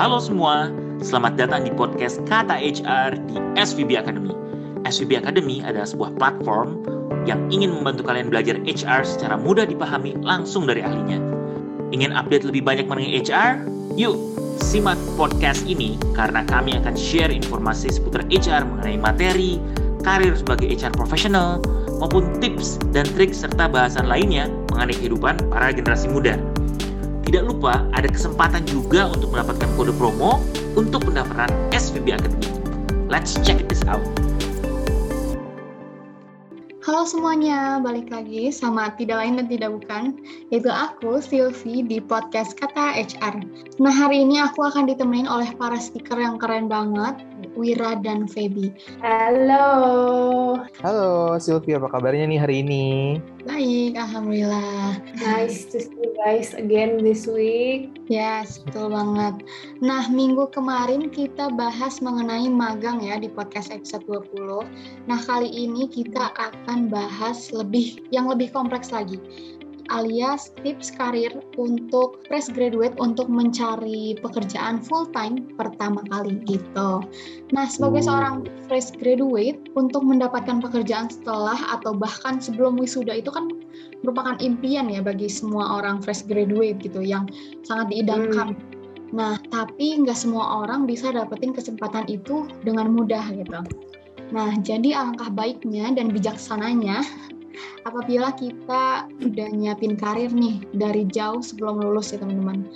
Halo semua, selamat datang di podcast Kata HR di SVB Academy. SVB Academy adalah sebuah platform yang ingin membantu kalian belajar HR secara mudah dipahami langsung dari ahlinya. Ingin update lebih banyak mengenai HR? Yuk, simak podcast ini karena kami akan share informasi seputar HR mengenai materi, karir sebagai HR profesional, maupun tips dan trik serta bahasan lainnya mengenai kehidupan para generasi muda. Tidak lupa ada kesempatan juga untuk mendapatkan kode promo untuk pendaftaran SVB Academy. Let's check this out. Halo semuanya, balik lagi sama tidak lain dan tidak bukan, yaitu aku, Sylvie, di podcast Kata HR. Nah, hari ini aku akan ditemenin oleh para speaker yang keren banget, Wira dan Feby. Halo. Halo Sylvia, apa kabarnya nih hari ini? Baik, Alhamdulillah. Nice to see you guys again this week. Yes, betul banget. Nah, minggu kemarin kita bahas mengenai magang ya di podcast episode 20. Nah, kali ini kita akan bahas lebih yang lebih kompleks lagi alias tips karir untuk fresh graduate untuk mencari pekerjaan full time pertama kali gitu. Nah, sebagai seorang fresh graduate untuk mendapatkan pekerjaan setelah atau bahkan sebelum wisuda itu kan merupakan impian ya bagi semua orang fresh graduate gitu yang sangat diidamkan. Hmm. Nah, tapi nggak semua orang bisa dapetin kesempatan itu dengan mudah gitu. Nah, jadi alangkah baiknya dan bijaksananya apabila kita udah nyiapin karir nih dari jauh sebelum lulus ya teman-teman.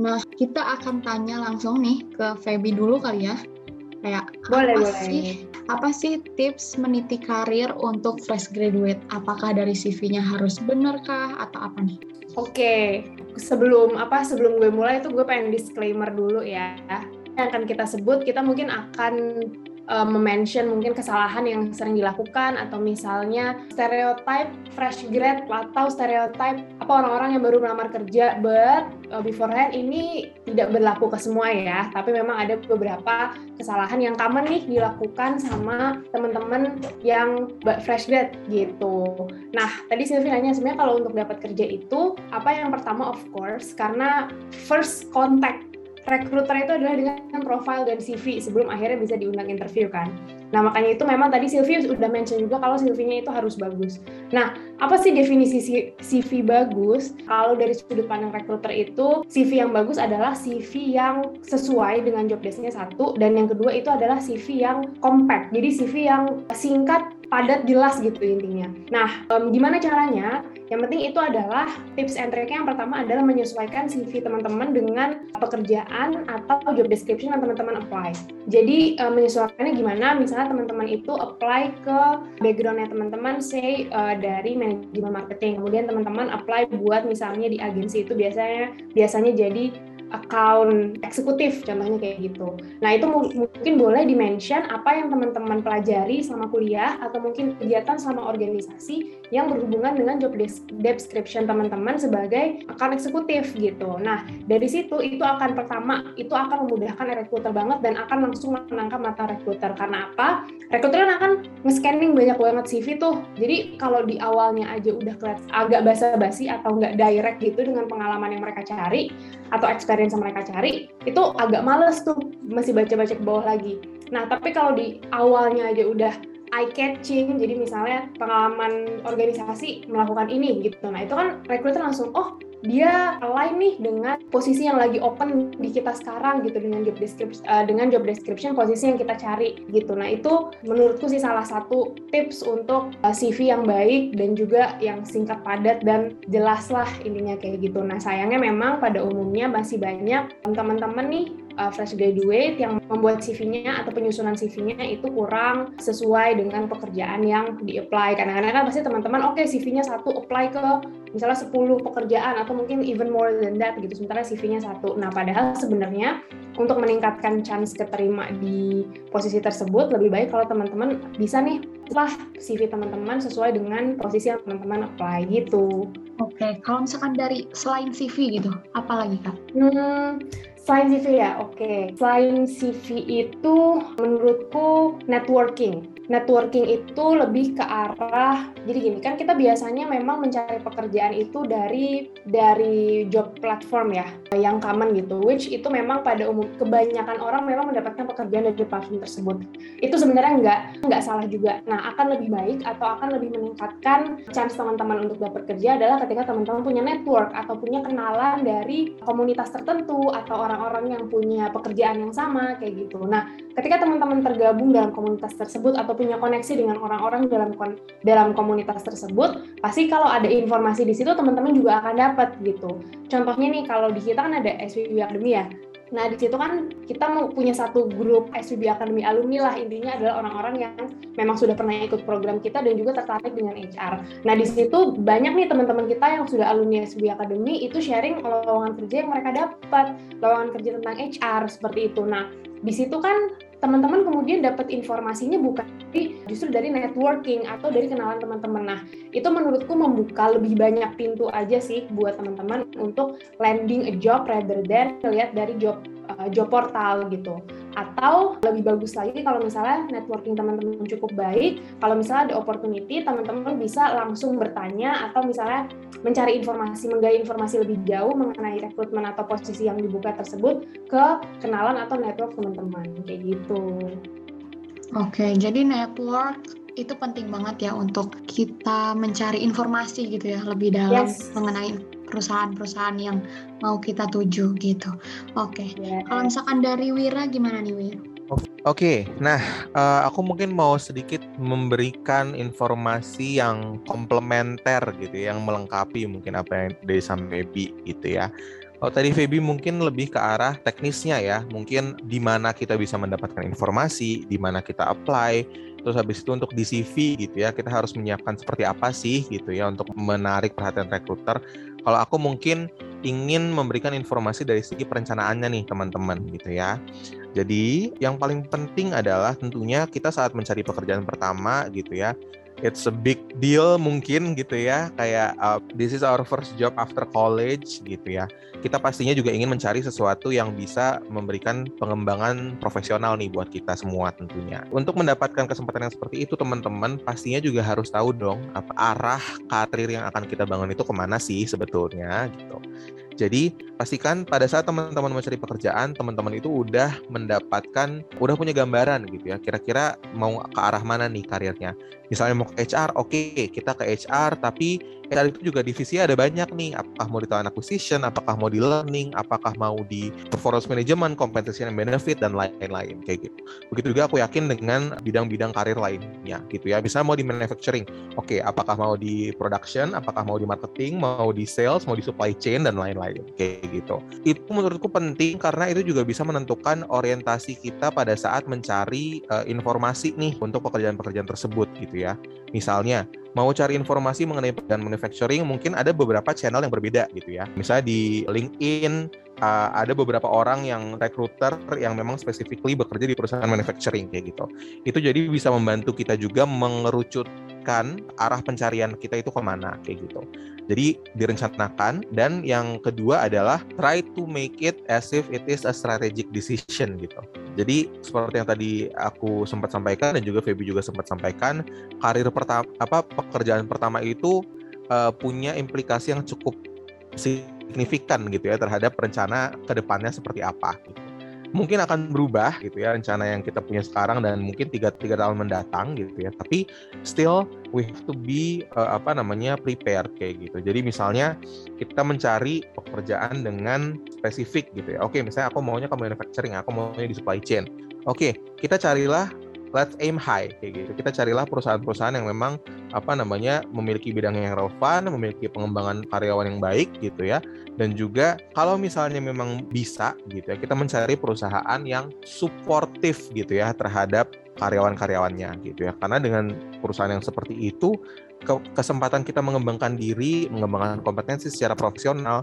Nah, kita akan tanya langsung nih ke Feby dulu kali ya. Kayak boleh, apa boleh. sih apa sih tips meniti karir untuk fresh graduate? Apakah dari CV-nya harus benar kah atau apa nih? Oke, okay. sebelum apa sebelum gue mulai itu gue pengen disclaimer dulu ya. Yang akan kita sebut kita mungkin akan uh, mention mungkin kesalahan yang sering dilakukan atau misalnya stereotype fresh grad atau stereotype apa orang-orang yang baru melamar kerja but uh, beforehand ini tidak berlaku ke semua ya. Tapi memang ada beberapa kesalahan yang common nih dilakukan sama teman-teman yang fresh grad gitu. Nah tadi Sylvie nanya sebenarnya kalau untuk dapat kerja itu apa yang pertama of course karena first contact rekruter itu adalah dengan profile dan CV sebelum akhirnya bisa diundang interview kan. Nah makanya itu memang tadi Sylvie sudah mention juga kalau CV-nya itu harus bagus. Nah apa sih definisi CV bagus? Kalau dari sudut pandang rekruter itu CV yang bagus adalah CV yang sesuai dengan job desk-nya satu dan yang kedua itu adalah CV yang compact. Jadi CV yang singkat padat jelas gitu intinya. Nah, um, gimana caranya? Yang penting itu adalah tips and trick yang pertama adalah menyesuaikan CV teman-teman dengan pekerjaan atau job description yang teman-teman apply. Jadi um, menyesuaikannya gimana? Misalnya teman-teman itu apply ke backgroundnya teman-teman, say uh, dari manajemen marketing, kemudian teman-teman apply buat misalnya di agensi itu biasanya biasanya jadi account eksekutif contohnya kayak gitu. Nah itu mungkin boleh dimention apa yang teman-teman pelajari selama kuliah atau mungkin kegiatan selama organisasi yang berhubungan dengan job description teman-teman sebagai account eksekutif gitu. Nah dari situ itu akan pertama itu akan memudahkan rekruter banget dan akan langsung menangkap mata rekruter karena apa? Rekruter kan akan nge-scanning banyak banget CV tuh. Jadi kalau di awalnya aja udah kelihatan agak basa-basi atau nggak direct gitu dengan pengalaman yang mereka cari atau experience yang mereka cari itu agak males tuh masih baca-baca ke bawah lagi. Nah tapi kalau di awalnya aja udah eye catching jadi misalnya pengalaman organisasi melakukan ini gitu nah itu kan recruiter langsung oh dia align nih dengan posisi yang lagi open di kita sekarang gitu dengan job description uh, dengan job description posisi yang kita cari gitu. Nah, itu menurutku sih salah satu tips untuk uh, eh, CV yang baik dan juga yang singkat padat dan jelas lah intinya kayak gitu. Nah, sayangnya memang pada umumnya masih banyak teman-teman nih uh, fresh graduate yang membuat CV-nya atau penyusunan CV-nya itu kurang sesuai dengan pekerjaan yang di-apply. Kadang-kadang kan pasti teman-teman oke okay, CV-nya satu apply ke misalnya 10 pekerjaan atau mungkin even more than that gitu sementara CV-nya satu. Nah, padahal sebenarnya untuk meningkatkan chance keterima di posisi tersebut lebih baik kalau teman-teman bisa nih lah CV teman-teman sesuai dengan posisi yang teman-teman apply gitu. Oke, okay. kalau misalkan dari selain CV gitu, apa lagi kak? Hmm, Selain CV ya, oke. Okay. Selain CV itu menurutku networking networking itu lebih ke arah jadi gini kan kita biasanya memang mencari pekerjaan itu dari dari job platform ya yang common gitu which itu memang pada umum kebanyakan orang memang mendapatkan pekerjaan dari platform tersebut. Itu sebenarnya nggak nggak salah juga. Nah akan lebih baik atau akan lebih meningkatkan chance teman-teman untuk dapat kerja adalah ketika teman-teman punya network atau punya kenalan dari komunitas tertentu atau orang-orang yang punya pekerjaan yang sama kayak gitu. Nah ketika teman-teman tergabung dalam komunitas tersebut atau punya koneksi dengan orang-orang dalam dalam komunitas tersebut, pasti kalau ada informasi di situ teman-teman juga akan dapat gitu. Contohnya nih kalau di kita kan ada SWB Academy ya. Nah, di situ kan kita mau punya satu grup SVB Academy alumni lah, intinya adalah orang-orang yang memang sudah pernah ikut program kita dan juga tertarik dengan HR. Nah, di situ banyak nih teman-teman kita yang sudah alumni SVB Academy itu sharing lowongan kerja yang mereka dapat, lowongan kerja tentang HR seperti itu. Nah, di situ kan teman-teman kemudian dapat informasinya bukan justru dari networking atau dari kenalan teman-teman. Nah, itu menurutku membuka lebih banyak pintu aja sih buat teman-teman untuk landing a job rather than lihat dari job uh, job portal gitu. Atau lebih bagus lagi kalau misalnya networking teman-teman cukup baik, kalau misalnya ada opportunity teman-teman bisa langsung bertanya atau misalnya mencari informasi, menggali informasi lebih jauh mengenai rekrutmen atau posisi yang dibuka tersebut ke kenalan atau network teman-teman kayak gitu. Oke, jadi network itu penting banget ya untuk kita mencari informasi gitu ya lebih dalam yes. mengenai perusahaan-perusahaan yang mau kita tuju gitu. Oke, okay. yes. kalau misalkan dari Wira gimana nih Wira? Oke, okay. nah uh, aku mungkin mau sedikit memberikan informasi yang komplementer gitu, ya, yang melengkapi mungkin apa yang dari Samebi gitu ya. Kalau tadi Feby mungkin lebih ke arah teknisnya ya, mungkin di mana kita bisa mendapatkan informasi, di mana kita apply, terus habis itu untuk di CV gitu ya, kita harus menyiapkan seperti apa sih gitu ya untuk menarik perhatian rekruter. Kalau aku mungkin ingin memberikan informasi dari segi perencanaannya nih teman-teman gitu ya. Jadi yang paling penting adalah tentunya kita saat mencari pekerjaan pertama gitu ya, it's a big deal mungkin gitu ya. Kayak uh, this is our first job after college gitu ya. Kita pastinya juga ingin mencari sesuatu yang bisa memberikan pengembangan profesional nih buat kita semua tentunya. Untuk mendapatkan kesempatan yang seperti itu teman-teman pastinya juga harus tahu dong apa arah karir yang akan kita bangun itu ke mana sih sebetulnya gitu jadi pastikan pada saat teman-teman mencari pekerjaan, teman-teman itu udah mendapatkan, udah punya gambaran gitu ya. Kira-kira mau ke arah mana nih karirnya. Misalnya mau ke HR, oke okay, kita ke HR, tapi HR itu juga divisi ada banyak nih. Apakah mau di talent acquisition, apakah mau di learning, apakah mau di performance management, compensation and benefit, dan lain-lain kayak gitu. Begitu juga aku yakin dengan bidang-bidang karir lainnya gitu ya. Misalnya mau di manufacturing, oke okay, apakah mau di production, apakah mau di marketing, mau di sales, mau di supply chain, dan lain-lain lain kayak gitu. Itu menurutku penting karena itu juga bisa menentukan orientasi kita pada saat mencari uh, informasi nih untuk pekerjaan-pekerjaan tersebut gitu ya. Misalnya mau cari informasi mengenai pekerjaan manufacturing mungkin ada beberapa channel yang berbeda gitu ya. Misalnya di LinkedIn uh, ada beberapa orang yang recruiter yang memang specifically bekerja di perusahaan manufacturing kayak gitu. Itu jadi bisa membantu kita juga arah pencarian kita itu ke mana kayak gitu. Jadi direncanakan dan yang kedua adalah try to make it as if it is a strategic decision gitu. Jadi seperti yang tadi aku sempat sampaikan dan juga Feby juga sempat sampaikan, karir pertama apa pekerjaan pertama itu uh, punya implikasi yang cukup signifikan gitu ya terhadap rencana ke depannya seperti apa. Gitu mungkin akan berubah gitu ya rencana yang kita punya sekarang dan mungkin tiga tiga tahun mendatang gitu ya. Tapi still we have to be uh, apa namanya prepare kayak gitu. Jadi misalnya kita mencari pekerjaan dengan spesifik gitu ya. Oke misalnya aku maunya ke manufacturing aku maunya di supply chain. Oke kita carilah let's aim high kayak gitu. Kita carilah perusahaan-perusahaan yang memang apa namanya memiliki bidang yang relevan, memiliki pengembangan karyawan yang baik gitu ya. Dan juga kalau misalnya memang bisa gitu ya, kita mencari perusahaan yang suportif gitu ya terhadap karyawan-karyawannya gitu ya. Karena dengan perusahaan yang seperti itu kesempatan kita mengembangkan diri, mengembangkan kompetensi secara profesional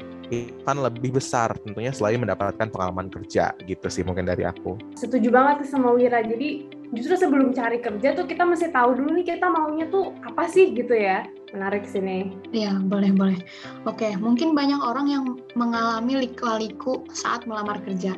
akan lebih besar tentunya selain mendapatkan pengalaman kerja gitu sih mungkin dari aku. Setuju banget sama Wira. Jadi justru sebelum cari kerja tuh kita mesti tahu dulu nih kita maunya tuh apa sih gitu ya. Menarik sini. Iya, boleh, boleh. Oke, mungkin banyak orang yang mengalami liku-liku saat melamar kerja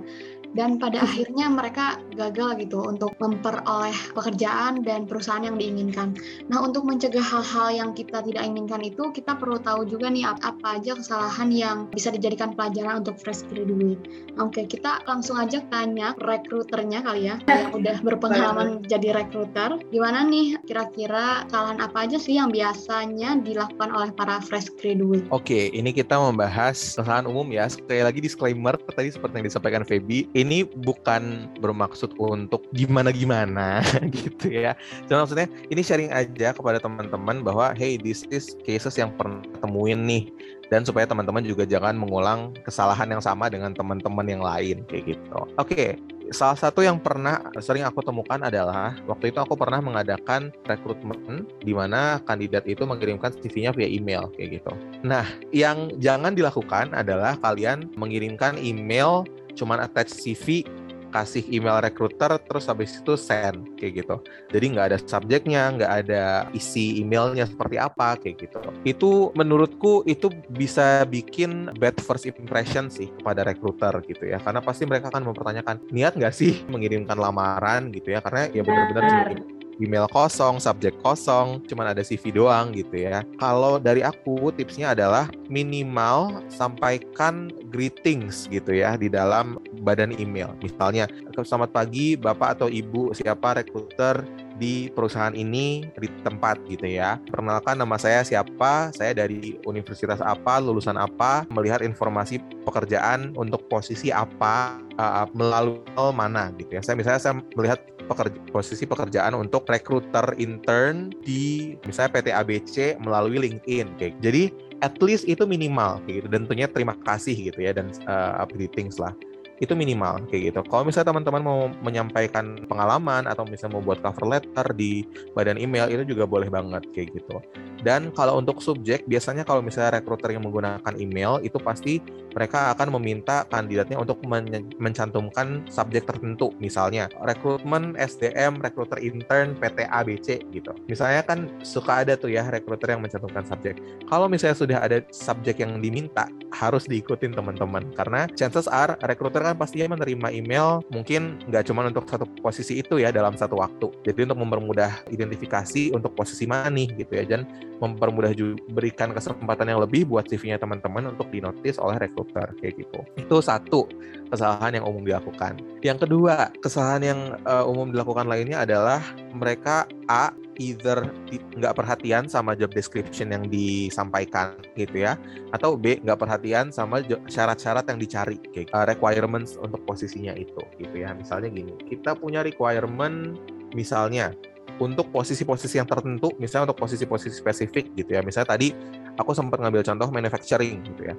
dan pada akhirnya mereka gagal gitu untuk memperoleh pekerjaan dan perusahaan yang diinginkan. Nah, untuk mencegah hal-hal yang kita tidak inginkan itu, kita perlu tahu juga nih apa aja kesalahan yang bisa dijadikan pelajaran untuk fresh graduate. Nah, Oke, kita langsung aja tanya rekruternya kali ya, yang udah berpengalaman jadi rekruter. Gimana nih kira-kira kesalahan apa aja sih yang biasanya dilakukan oleh para fresh graduate? Oke, ini kita membahas kesalahan umum ya. Sekali lagi disclaimer tadi seperti yang disampaikan Feby, ini bukan bermaksud untuk gimana-gimana gitu ya. Cuma maksudnya ini sharing aja kepada teman-teman bahwa hey this is cases yang pernah temuin nih dan supaya teman-teman juga jangan mengulang kesalahan yang sama dengan teman-teman yang lain kayak gitu. Oke, salah satu yang pernah sering aku temukan adalah waktu itu aku pernah mengadakan rekrutmen di mana kandidat itu mengirimkan CV-nya via email kayak gitu. Nah, yang jangan dilakukan adalah kalian mengirimkan email cuman attach CV kasih email recruiter terus habis itu send kayak gitu. Jadi nggak ada subjeknya nggak ada isi emailnya seperti apa kayak gitu. Itu menurutku itu bisa bikin bad first impression sih kepada recruiter gitu ya. Karena pasti mereka akan mempertanyakan niat nggak sih mengirimkan lamaran? gitu ya. Karena ya benar-benar email kosong, subjek kosong, cuman ada CV doang gitu ya. Kalau dari aku tipsnya adalah minimal sampaikan greetings gitu ya di dalam badan email. Misalnya, selamat pagi Bapak atau Ibu siapa rekruter di perusahaan ini di tempat gitu ya. Perkenalkan nama saya siapa, saya dari universitas apa, lulusan apa, melihat informasi pekerjaan untuk posisi apa uh, melalui mana gitu ya. Saya misalnya saya melihat pekerja, posisi pekerjaan untuk rekruter intern di misalnya PT ABC melalui LinkedIn kayak. Gitu. Jadi at least itu minimal gitu dan tentunya terima kasih gitu ya dan uh, updating lah itu minimal kayak gitu. Kalau misalnya teman-teman mau menyampaikan pengalaman atau misalnya mau buat cover letter di badan email itu juga boleh banget kayak gitu. Dan kalau untuk subjek biasanya kalau misalnya rekruter yang menggunakan email itu pasti mereka akan meminta kandidatnya untuk men mencantumkan subjek tertentu. Misalnya rekrutmen SDM, rekruter intern PT ABC gitu. Misalnya kan suka ada tuh ya rekruter yang mencantumkan subjek. Kalau misalnya sudah ada subjek yang diminta harus diikutin teman-teman karena chances are rekruter kan kan pastinya menerima email mungkin nggak cuma untuk satu posisi itu ya dalam satu waktu. Jadi untuk mempermudah identifikasi untuk posisi mana nih gitu ya dan mempermudah juga berikan kesempatan yang lebih buat CV-nya teman-teman untuk dinotis oleh rekruter kayak gitu. Itu satu kesalahan yang umum dilakukan. Yang kedua, kesalahan yang uh, umum dilakukan lainnya adalah mereka A either nggak perhatian sama job description yang disampaikan gitu ya atau B nggak perhatian sama syarat-syarat yang dicari kayak uh, requirements untuk posisinya itu gitu ya. Misalnya gini kita punya requirement misalnya untuk posisi-posisi yang tertentu misalnya untuk posisi-posisi spesifik gitu ya. Misalnya tadi aku sempat ngambil contoh manufacturing gitu ya.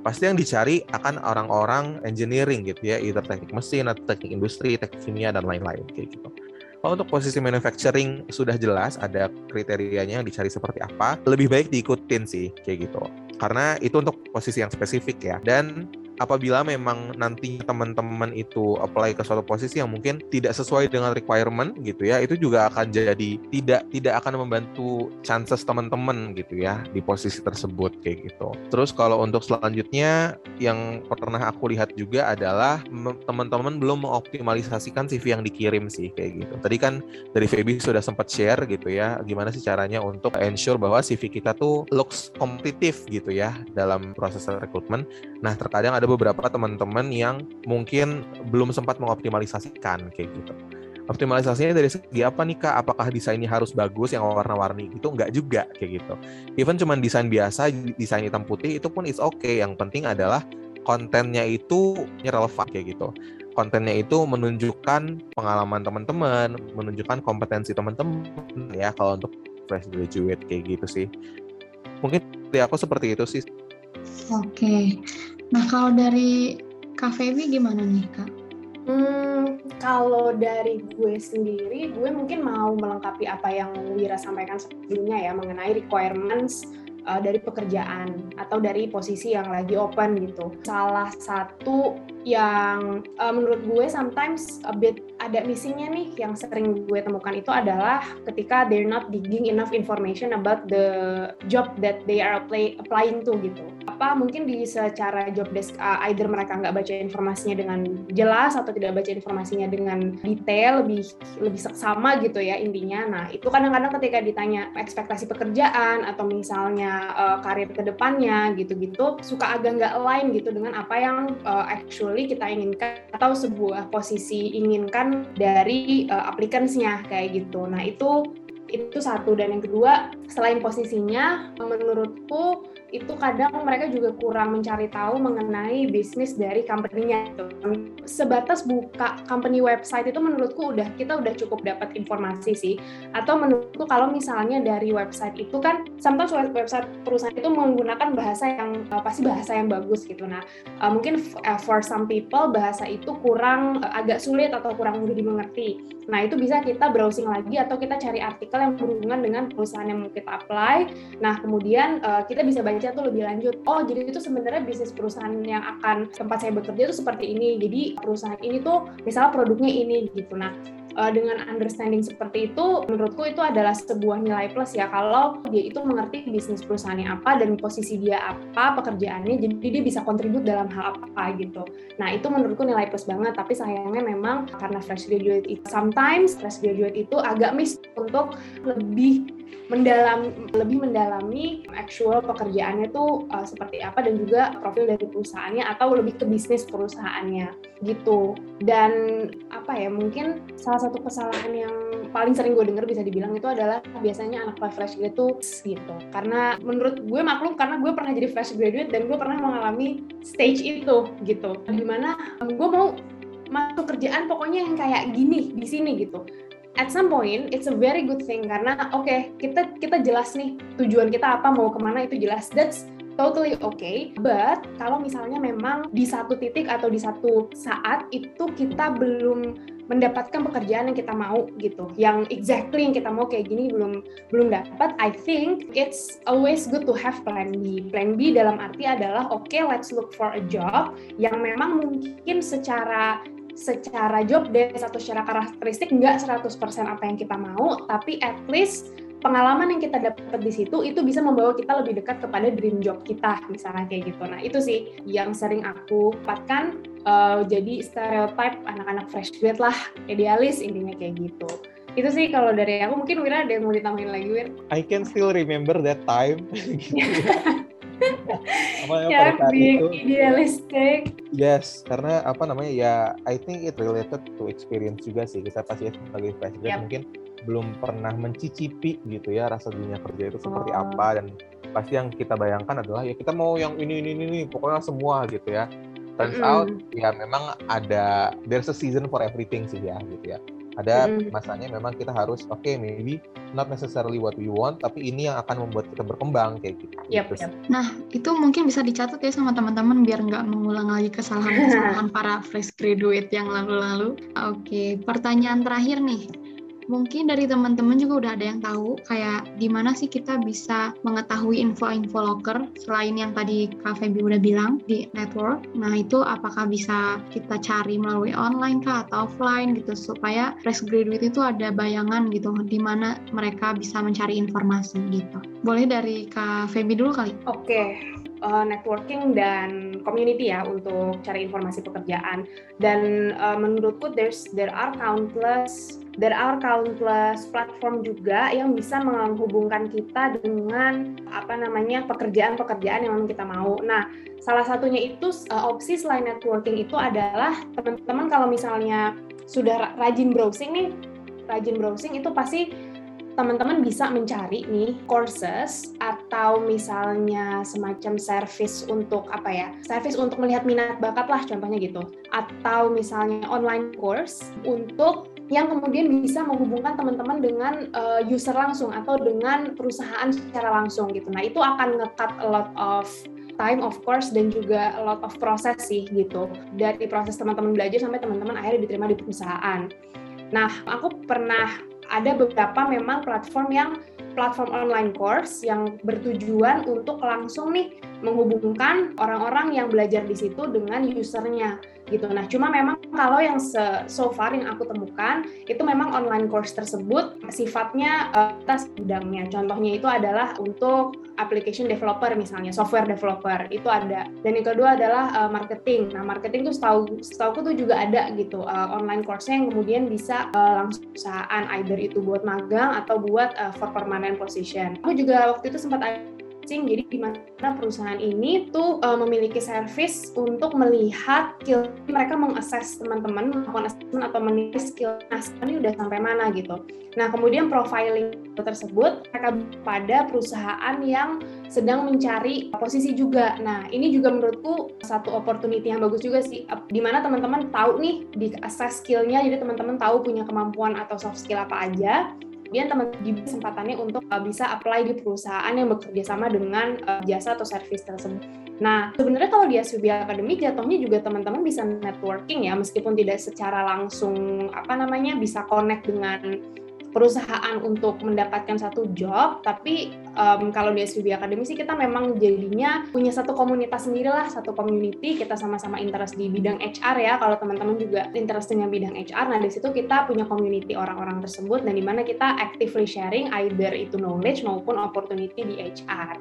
Pasti yang dicari akan orang-orang engineering gitu ya, either teknik mesin atau teknik industri, teknik kimia dan lain-lain kayak gitu. Kalau untuk posisi manufacturing sudah jelas ada kriterianya yang dicari seperti apa, lebih baik diikutin sih kayak gitu. Karena itu untuk posisi yang spesifik ya. Dan apabila memang nanti teman-teman itu apply ke suatu posisi yang mungkin tidak sesuai dengan requirement gitu ya, itu juga akan jadi tidak tidak akan membantu chances teman-teman gitu ya di posisi tersebut kayak gitu. Terus kalau untuk selanjutnya yang pernah aku lihat juga adalah teman-teman belum mengoptimalisasikan CV yang dikirim sih kayak gitu. Tadi kan dari Feby sudah sempat share gitu ya, gimana sih caranya untuk ensure bahwa CV kita tuh looks kompetitif gitu ya dalam proses rekrutmen. Nah, terkadang ada ada beberapa teman-teman yang mungkin belum sempat mengoptimalisasikan kayak gitu. Optimalisasinya dari segi apa nih kak? Apakah desainnya harus bagus yang warna-warni? Itu enggak juga kayak gitu. Even cuma desain biasa, desain hitam putih itu pun is. Okay. Yang penting adalah kontennya itu relevan kayak gitu. Kontennya itu menunjukkan pengalaman teman-teman, menunjukkan kompetensi teman-teman ya kalau untuk fresh graduate kayak gitu sih. Mungkin dari aku seperti itu sih. Oke. Nah, kalau dari Kak Feby gimana nih, Kak? Hmm, kalau dari gue sendiri, gue mungkin mau melengkapi apa yang Wira sampaikan sebelumnya ya mengenai requirements uh, dari pekerjaan atau dari posisi yang lagi open gitu. Salah satu yang uh, menurut gue sometimes a bit ada missingnya nih yang sering gue temukan itu adalah ketika they're not digging enough information about the job that they are apply, applying to gitu. Apa mungkin di secara job desk uh, either mereka nggak baca informasinya dengan jelas atau tidak baca informasinya dengan detail lebih lebih seksama gitu ya intinya. Nah itu kadang-kadang ketika ditanya ekspektasi pekerjaan atau misalnya uh, karir ke depannya gitu-gitu suka agak nggak align gitu dengan apa yang uh, actually kita inginkan atau sebuah posisi inginkan dari uh, applicants-nya kayak gitu. Nah, itu itu satu dan yang kedua selain posisinya menurutku itu kadang mereka juga kurang mencari tahu mengenai bisnis dari company-nya. Sebatas buka company website itu menurutku udah kita udah cukup dapat informasi sih. Atau menurutku kalau misalnya dari website itu kan sometimes website perusahaan itu menggunakan bahasa yang uh, pasti bahasa yang bagus gitu. Nah, uh, mungkin uh, for some people bahasa itu kurang agak sulit atau kurang mudah dimengerti. Nah, itu bisa kita browsing lagi atau kita cari artikel yang berhubungan dengan perusahaan yang mau kita apply. Nah, kemudian kita bisa baca tuh lebih lanjut. Oh, jadi itu sebenarnya bisnis perusahaan yang akan tempat saya bekerja itu seperti ini. Jadi perusahaan ini tuh misalnya produknya ini gitu. Nah, uh, dengan understanding seperti itu menurutku itu adalah sebuah nilai plus ya. Kalau dia itu mengerti bisnis perusahaannya apa dan posisi dia apa pekerjaannya jadi dia bisa kontribut dalam hal apa gitu. Nah itu menurutku nilai plus banget tapi sayangnya memang karena fresh graduate itu sometimes fresh graduate itu agak miss untuk lebih mendalam lebih mendalami actual pekerjaannya tuh uh, seperti apa dan juga profil dari perusahaannya atau lebih ke bisnis perusahaannya gitu. Dan apa ya mungkin salah satu kesalahan yang paling sering gue denger bisa dibilang itu adalah biasanya anak fresh graduate tuh gitu. Karena menurut gue maklum karena gue pernah jadi fresh graduate dan gue pernah mengalami stage itu gitu. Di mana gue mau masuk kerjaan pokoknya yang kayak gini di sini gitu. At some point it's a very good thing karena oke okay, kita kita jelas nih tujuan kita apa mau ke mana itu jelas. That's totally okay. But kalau misalnya memang di satu titik atau di satu saat itu kita belum mendapatkan pekerjaan yang kita mau gitu. Yang exactly yang kita mau kayak gini belum belum dapat. I think it's always good to have plan B. Plan B dalam arti adalah oke okay, let's look for a job yang memang mungkin secara secara job desk atau secara karakteristik nggak 100% apa yang kita mau, tapi at least pengalaman yang kita dapat di situ itu bisa membawa kita lebih dekat kepada dream job kita misalnya kayak gitu. Nah itu sih yang sering aku dapatkan uh, jadi stereotype anak-anak fresh grad lah idealis intinya kayak gitu. Itu sih kalau dari aku mungkin Wira ada yang mau ditambahin lagi Wir? I can still remember that time. apa ya, pada itu idealistic yes karena apa namanya ya I think it related to experience juga sih kita pasti sebagai fresh grad yep. mungkin belum pernah mencicipi gitu ya rasa dunia kerja itu seperti oh. apa dan pasti yang kita bayangkan adalah ya kita mau yang ini ini ini pokoknya semua gitu ya turns mm out ya memang ada there's a season for everything sih ya gitu ya ada masanya memang kita harus oke okay, maybe not necessarily what we want tapi ini yang akan membuat kita berkembang kayak gitu. Yep, yep. Nah itu mungkin bisa dicatat ya sama teman-teman biar nggak mengulang lagi kesalahan-kesalahan para fresh graduate yang lalu-lalu. Oke okay, pertanyaan terakhir nih mungkin dari teman-teman juga udah ada yang tahu kayak gimana sih kita bisa mengetahui info-info loker selain yang tadi Kak Feby udah bilang di network. Nah itu apakah bisa kita cari melalui online kah atau offline gitu supaya fresh graduate itu ada bayangan gitu di mana mereka bisa mencari informasi gitu. Boleh dari Kak Feby dulu kali? Oke. Okay uh, networking dan community ya untuk cari informasi pekerjaan dan uh, menurutku there's there are countless there are countless platform juga yang bisa menghubungkan kita dengan apa namanya pekerjaan-pekerjaan yang memang kita mau. Nah, salah satunya itu uh, opsi selain networking itu adalah teman-teman kalau misalnya sudah rajin browsing nih, rajin browsing itu pasti teman-teman bisa mencari nih courses atau misalnya semacam service untuk apa ya service untuk melihat minat bakat lah contohnya gitu atau misalnya online course untuk yang kemudian bisa menghubungkan teman-teman dengan uh, user langsung atau dengan perusahaan secara langsung gitu. Nah itu akan ngekat a lot of time of course dan juga a lot of proses sih gitu dari proses teman-teman belajar sampai teman-teman akhirnya diterima di perusahaan. Nah aku pernah ada beberapa memang platform yang platform online course yang bertujuan untuk langsung nih menghubungkan orang-orang yang belajar di situ dengan usernya gitu. Nah, cuma memang kalau yang so far yang aku temukan itu memang online course tersebut sifatnya uh, atas bidangnya. Contohnya itu adalah untuk application developer misalnya, software developer itu ada. Dan yang kedua adalah uh, marketing. Nah, marketing tuh setahu setahu tuh juga ada gitu uh, online course yang kemudian bisa uh, langsung perusahaan either itu buat magang atau buat uh, for permanent position. Aku juga waktu itu sempat matching. Jadi di mana perusahaan ini tuh uh, memiliki service untuk melihat skill mereka mengakses teman-teman melakukan assessment atau menilai skill nah ini udah sampai mana gitu. Nah kemudian profiling tersebut mereka pada perusahaan yang sedang mencari posisi juga. Nah ini juga menurutku satu opportunity yang bagus juga sih. Di mana teman-teman tahu nih di assess skillnya, jadi teman-teman tahu punya kemampuan atau soft skill apa aja kemudian teman-teman diberi kesempatannya untuk uh, bisa apply di perusahaan yang bekerja sama dengan uh, jasa atau service tersebut. Nah, sebenarnya kalau di SVB Academy jatuhnya juga teman-teman bisa networking ya, meskipun tidak secara langsung apa namanya bisa connect dengan perusahaan untuk mendapatkan satu job, tapi um, kalau di SVB Academy sih kita memang jadinya punya satu komunitas sendiri lah, satu community, kita sama-sama interest di bidang HR ya, kalau teman-teman juga interest dengan bidang HR, nah di situ kita punya community orang-orang tersebut, dan di mana kita actively sharing either itu knowledge maupun opportunity di HR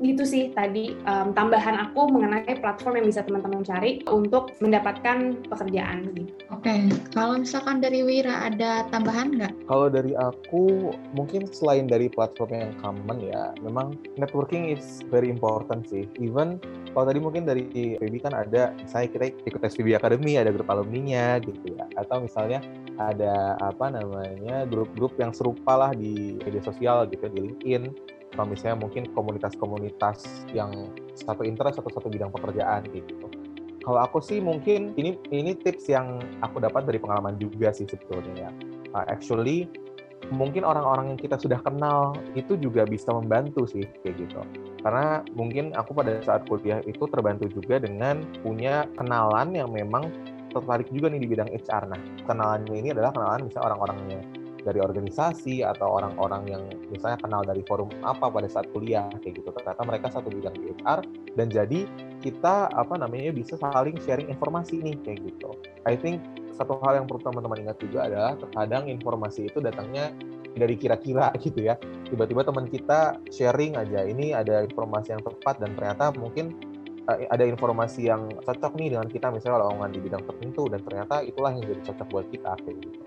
gitu sih tadi um, tambahan aku mengenai platform yang bisa teman-teman cari untuk mendapatkan pekerjaan gitu. Oke, okay. kalau misalkan dari Wira ada tambahan nggak? Kalau dari aku mungkin selain dari platform yang common ya, memang networking is very important sih. Even kalau tadi mungkin dari PB kan ada, saya kira ikut SPB Academy, ada grup alumni-nya gitu ya. Atau misalnya ada apa namanya grup-grup yang serupa lah di media sosial gitu di LinkedIn atau misalnya mungkin komunitas-komunitas yang satu interest atau satu bidang pekerjaan gitu. Kalau aku sih mungkin ini ini tips yang aku dapat dari pengalaman juga sih sebetulnya ya. Uh, actually mungkin orang-orang yang kita sudah kenal itu juga bisa membantu sih kayak gitu. Karena mungkin aku pada saat kuliah itu terbantu juga dengan punya kenalan yang memang tertarik juga nih di bidang HR. Nah, kenalannya ini adalah kenalan misalnya orang-orangnya dari organisasi atau orang-orang yang misalnya kenal dari forum apa pada saat kuliah kayak gitu ternyata mereka satu bidang di HR dan jadi kita apa namanya bisa saling sharing informasi nih kayak gitu I think satu hal yang perlu teman-teman ingat juga adalah terkadang informasi itu datangnya dari kira-kira gitu ya tiba-tiba teman kita sharing aja ini ada informasi yang tepat dan ternyata mungkin eh, ada informasi yang cocok nih dengan kita misalnya kalau di bidang tertentu dan ternyata itulah yang jadi cocok buat kita kayak gitu.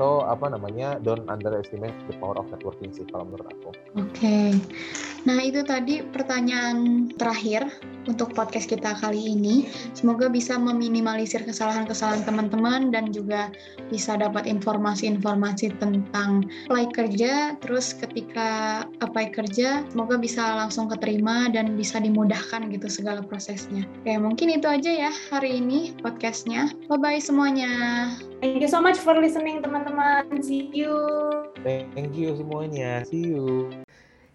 So apa namanya don't underestimate the power of networking sih kalau menurut aku. Oke, okay. Nah itu tadi pertanyaan terakhir untuk podcast kita kali ini. Semoga bisa meminimalisir kesalahan-kesalahan teman-teman dan juga bisa dapat informasi-informasi tentang apply kerja. Terus ketika apply kerja, semoga bisa langsung keterima dan bisa dimudahkan gitu segala prosesnya. Oke, mungkin itu aja ya hari ini podcastnya. Bye-bye semuanya. Thank you so much for listening teman-teman. See you. Thank you semuanya. See you.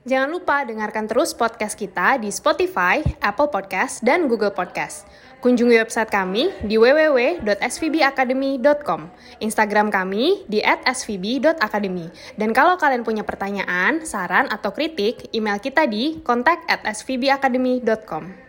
Jangan lupa dengarkan terus podcast kita di Spotify, Apple Podcast, dan Google Podcast. Kunjungi website kami di www.svbacademy.com, Instagram kami di @svb.academy. Dan kalau kalian punya pertanyaan, saran, atau kritik, email kita di kontak at svbacademy.com.